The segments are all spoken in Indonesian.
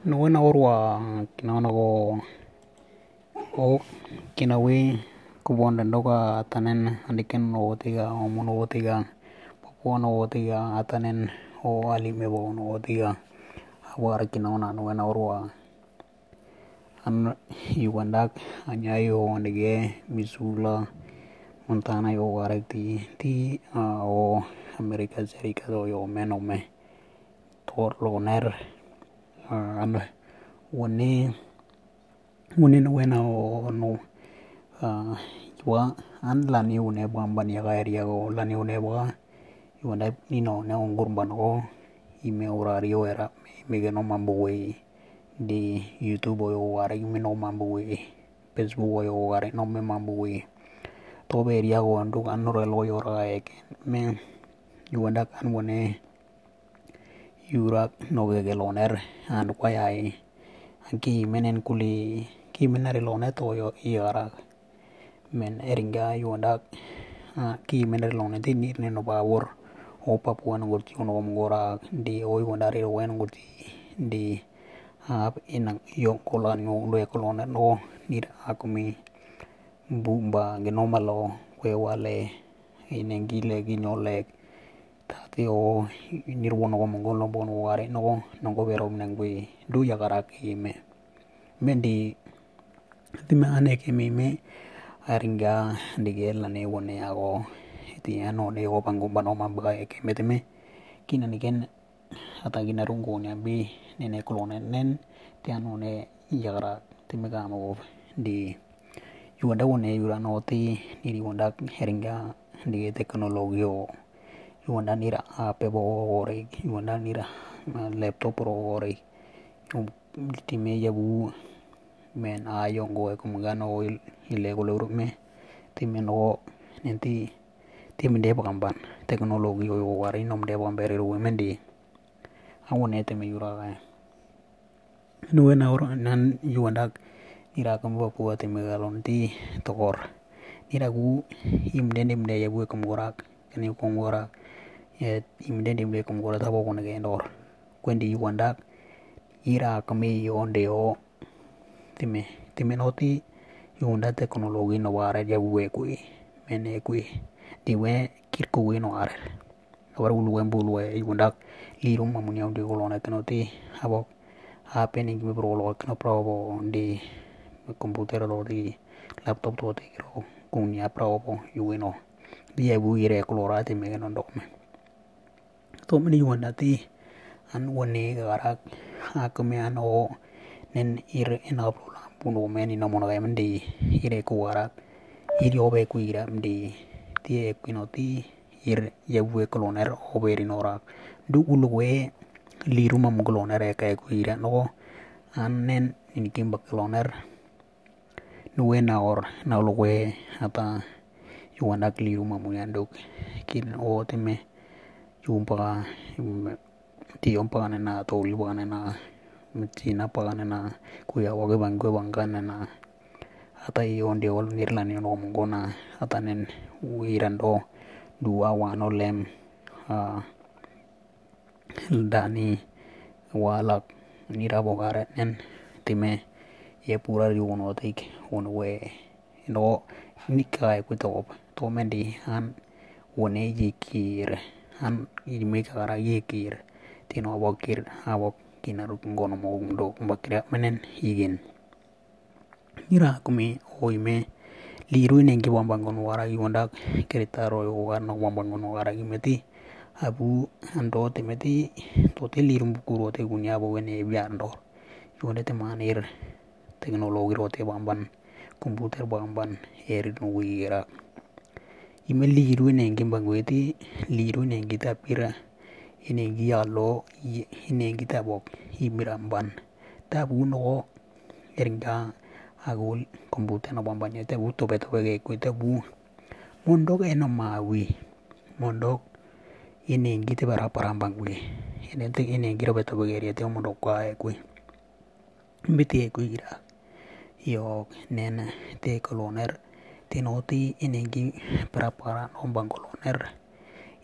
Nowe na urwa kinagonago o kinawi kobong dendo atanen adiken ohotiga ओमून ohotiga Papuan ohotiga atanen o alimeबोन ohotiga awar kinona nowe na urwa Yugandak Anyayo Ndege Missoula Montana yogarek ti america serikat oyomen ome torloner anoe wone wone no wena o no a wa an la ni une ba ban ya ga ri la ni une ba i wona ni no ne on gur ban go i me horario era me ge no mambu we di youtube o wa ri me no mambu we facebook o wa ri no me mambu we. To be ri go andu du an no re yo ra e me i wona kan wone yurak no ge geloner an kwa yai anki menen kuli ki menari lonet to yo iarak men eringa yuanda ki menari lonet ni ne no bawor o papua no gorti no gora di o yuanda re wen gorti di ap inang yo kolan yo lo kolone no nir akumi bumba genomalo kwe wale inengile ginyolek te o nirwo nogo mongo lo bon ware nogo nogo bero nangwe du yakara ke me me di ti me ane ke me me aringa ndige la ne wone ago ti ano ne go pangu bano mabaga ke me te me kina niken ata gina rungo ne abi ne ne kolone nen ti ano ne yakara ti me ga mo di yuwanda wone yura no ti niri wanda heringa ndige teknologio bo ore yuanda nira laptop ro ore. Time yabu men ayo go e como gano ile go loro me time no nenti time de pakamban teknologi yo wari nom de pambere ro mendi awone teme yura ga no na oro nan yuanda nira kamba puwa teme galon ti tokor. Nira gu imde imde yabu e como gorak kani kongorak yet Eh, imden dimle kum gola thabo ko nage ndor kwendi wanda ira kami yonde o. Time time noti yunda teknologi no bare ya we kui, mene kui. Diwe kirku we no are abar ulu we bulu we yunda lirum mamunya unde golona kenoti abo apeni gibi pro lo kno pro bo ndi computer lo di, laptop to te kro kunya pro bo yuwe no. Dia bu ire kolora te me no ndok me. To meni yuanda ti an woni garak akme an o nen ir ena prola puno meni no mono gam di ire ku garak iri obe ku ira di ti e kuino ti ir yabu e koloner oberi norak du ulwe liru mam koloner e kai ku ira no an nen in kimba koloner nuwe na or na ulwe ata yuanda kliru mamu yanduk kin o time ஜூம்பா டியோம்பான் என்ன தோல்பான் என்ன சீனப்பான் என்ன குயாவாக வங்கு வங்கான் என்ன அதை ஒன்றி ஓல் நீரில் அணியோ மங்கோண்ணா அதான் இரண்டோ டூவா வானோ லேம் டானி வாலாக் நீரா போகார நென் திமே ஏ பூரா ஒன்று அதை ஒன்றுவே என்னோ இன்னிக்காய் குத்தோப் தோமேண்டி ஆன் ஒன்னே ஜிக்கீர் an ilmi kara yikir tino abokir abok kinaru ngono mo ndo bakira menen igen nira kumi oime liru nengi wambangon wara yonda keritaro yo warno wambangon wara gimeti abu ando temeti tote liru bukuro te gunya bo wene biando yonda te manir teknologi rote bamban komputer bamban eri no Nemelikitu enaa enkibang'u likitu enaa enkitapira enaa enkiyaalo enaa enkitapok imiramban tapuku erga aku kompyuta nopambania tepuu topetopekekwe tepuu mondok ena mawi mondok enaa enkiti paraparampam kwe enaa enkitopetopekerie toomonto kwaye kwe mpiti ekwe kira iyong nena te kolong nairrag. Inengi para para nombang koloner.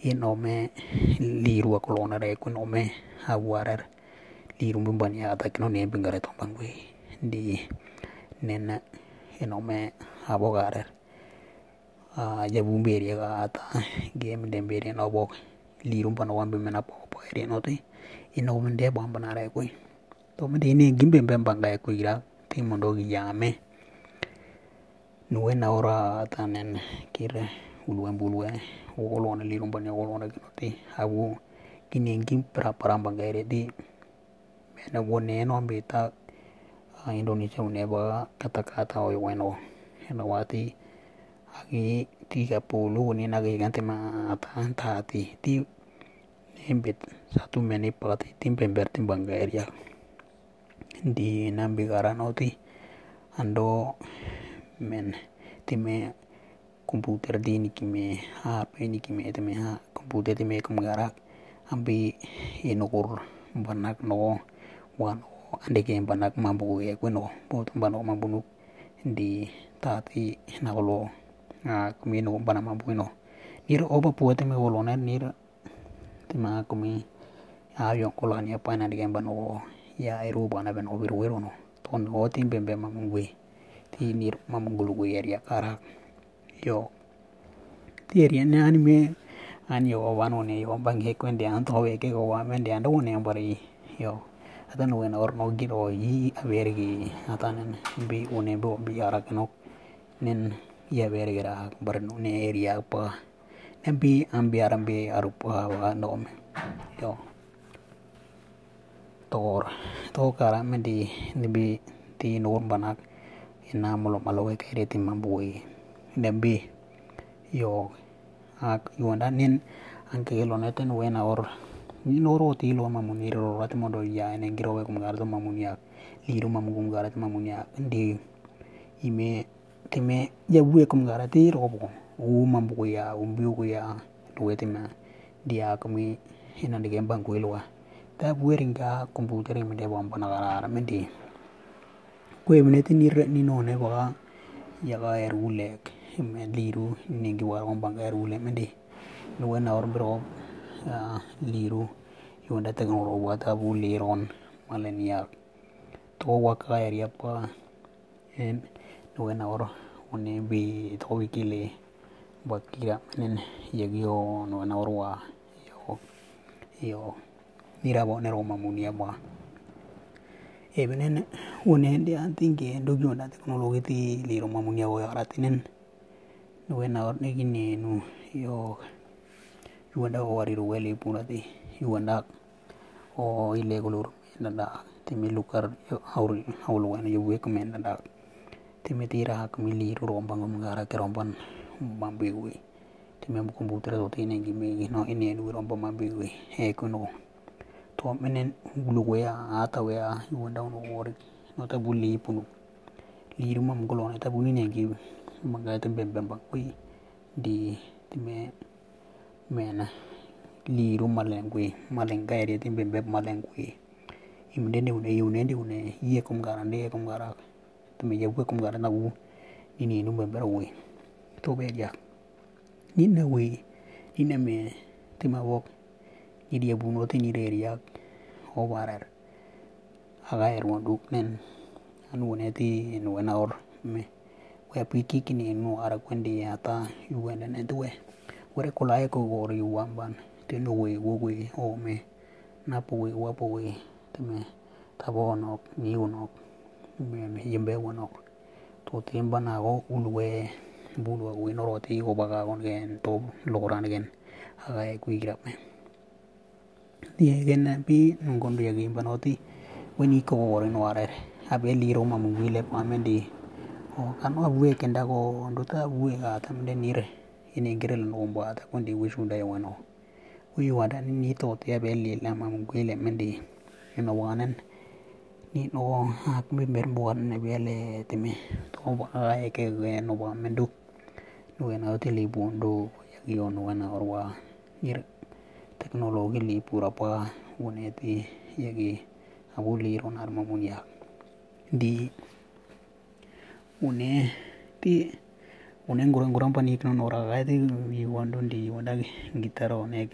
Inome liru e ku nome awarer lirum bani ata kino ne bingare to bangwe di nena enome abo garer a jabu mberi ga ata game de mberi no bo lirum bana wambe mena po po eri no te ino mende bamba na re koi to mende ini gimbe mbemba ga ko ira ti mondo gi nuwe na ora tanen kire ulwe bulwe wolo na lirum bani wolo na kino te awu banga ere di mena wone no ambita Indonesia une ba kata-kata oi weno ena wati agi tiga puluh ni ma apa tati ti embet satu menit pakati tim pember tim bangga area di nambi garano ti ando men time di ni kime HP ni kime time ha komputer time kum garak ambi inukur banak no wano ande ke banak mambu e kuno boto bano mambu di tati nakolo nga kumino bana mambuino nira oba puate me wolona nira tima kumi ayo kola ni apa na digan bano ya eru bana ben obir wero no ton o tim bembe mamungwe mamungulu gwe area kara. Yo. Ti area ne anime an yo wano ne yo bange kwende an to ke go wa de ando ne bari yo. Atan wen or no giro yi avergi atanen bi une bo bi ara kenok nen ya vergera barno ne area pa. Nembi ambi arambi arupa wa nom yo. Tor to kara mendi nembi ti nur banak ina mulo malo ke re ti mambui nembi yo ak yuanda nen anke lo neten wena or. Noro ti lo mamuni ro rat modo ya ene giro we kum gardo mamuni ak liru mamugum garat mamuni ak ndi ime time ya bue kum gara ti robo u mambu ya umbiu ku ya duwe time dia kami ina de gembang ku ilwa ta bue ringa komputer mi de bom gara mendi Kuebenete ninonepaka yaka erulek liru ninkiwara kompanka erulek lo enaur biraba'u liru liunda teken'oropua tapu liron maleniak tokowakakaiyar yappa lo enaur tokowikile bakira menen yagio lo enaurwaa yo niraba'u nero mamuni'apa. E benen one ndi antinge ndo yonda teknologi ti liro mamunia wo yaratinen nuwe na or ne gini nu yo yuanda o wari ruwele punati yuanda o ile gulur nanda timi lukar haul haul wana yuwe kumen nanda timi tira kami liru rombang mengara ke romban mambiwi timi mu komputer to tine gimi no ini nu romba mambiwi e kuno to menen gulugoya atawea iwondauno wori nota bu lipunu liruma mgolone tabu ninengi maga ta bembem bakwi di time mena, liru malengwe malenga ere tim bembem malengwe imde ne une yune ndi une ye kum gara ndi ye kum gara time ye we kum gara na u nini nu bembem we to be ya ninna we ninna me tima wok. nirie puunoto nirie riak oopaasharr ake airro den anugo netii ene wenaorr ore apu kikini arakwende ata iwuende netiwe ore kulo ake oori wamban tenewueji wowueji oome napowueji wapowueji time tapoonok niunok yimbeewonok to temba naako ulue buulwak wene oro tei kopaka kon ken to lokoran ken ake kuikira. Kui grap me die gen bi ngon dia gi banoti we ni ko gori no are abe li ro ma mu wile pa me di o kan wa we kenda go ndota we ga tam de nire. Ini gerel no mbo ata kundi wishu dai wano wi wada ni ni to te be li la ma mu gwele mendi. Ino wanen. Ni no ak mi ber bo ne be le te me to ba ai ke ge no ba mendu. No na te li bondo ya gi ono wana orwa. Ir teknoloji li pura pa wane ti yagi abu li ron arma mun yak di une ti une ngurang ngurang pani ikno nora gai ti i wandon di wanda gitaro ne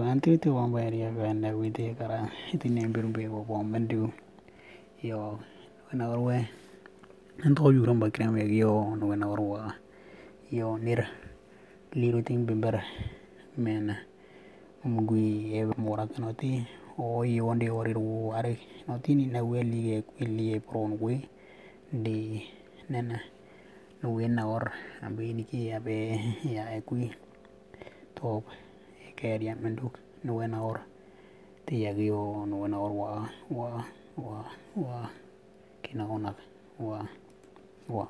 wanti itu wan bayar ya kan dah gue itu karena itu nih biru biru wan bendu yo kena gue nanti aku juga bakal ngambil yo nunggu nunggu gue yo nir. Liru ting bimber men mugui e mora kanoti o yo onde ori ru are noti ni na gue li e li e pron gue di nena nuwe na or abe ni ki ya e kui top ker ya menduk nuwe na or ti ya gyo nuwe na or wa wa wa wa kina onak wa wa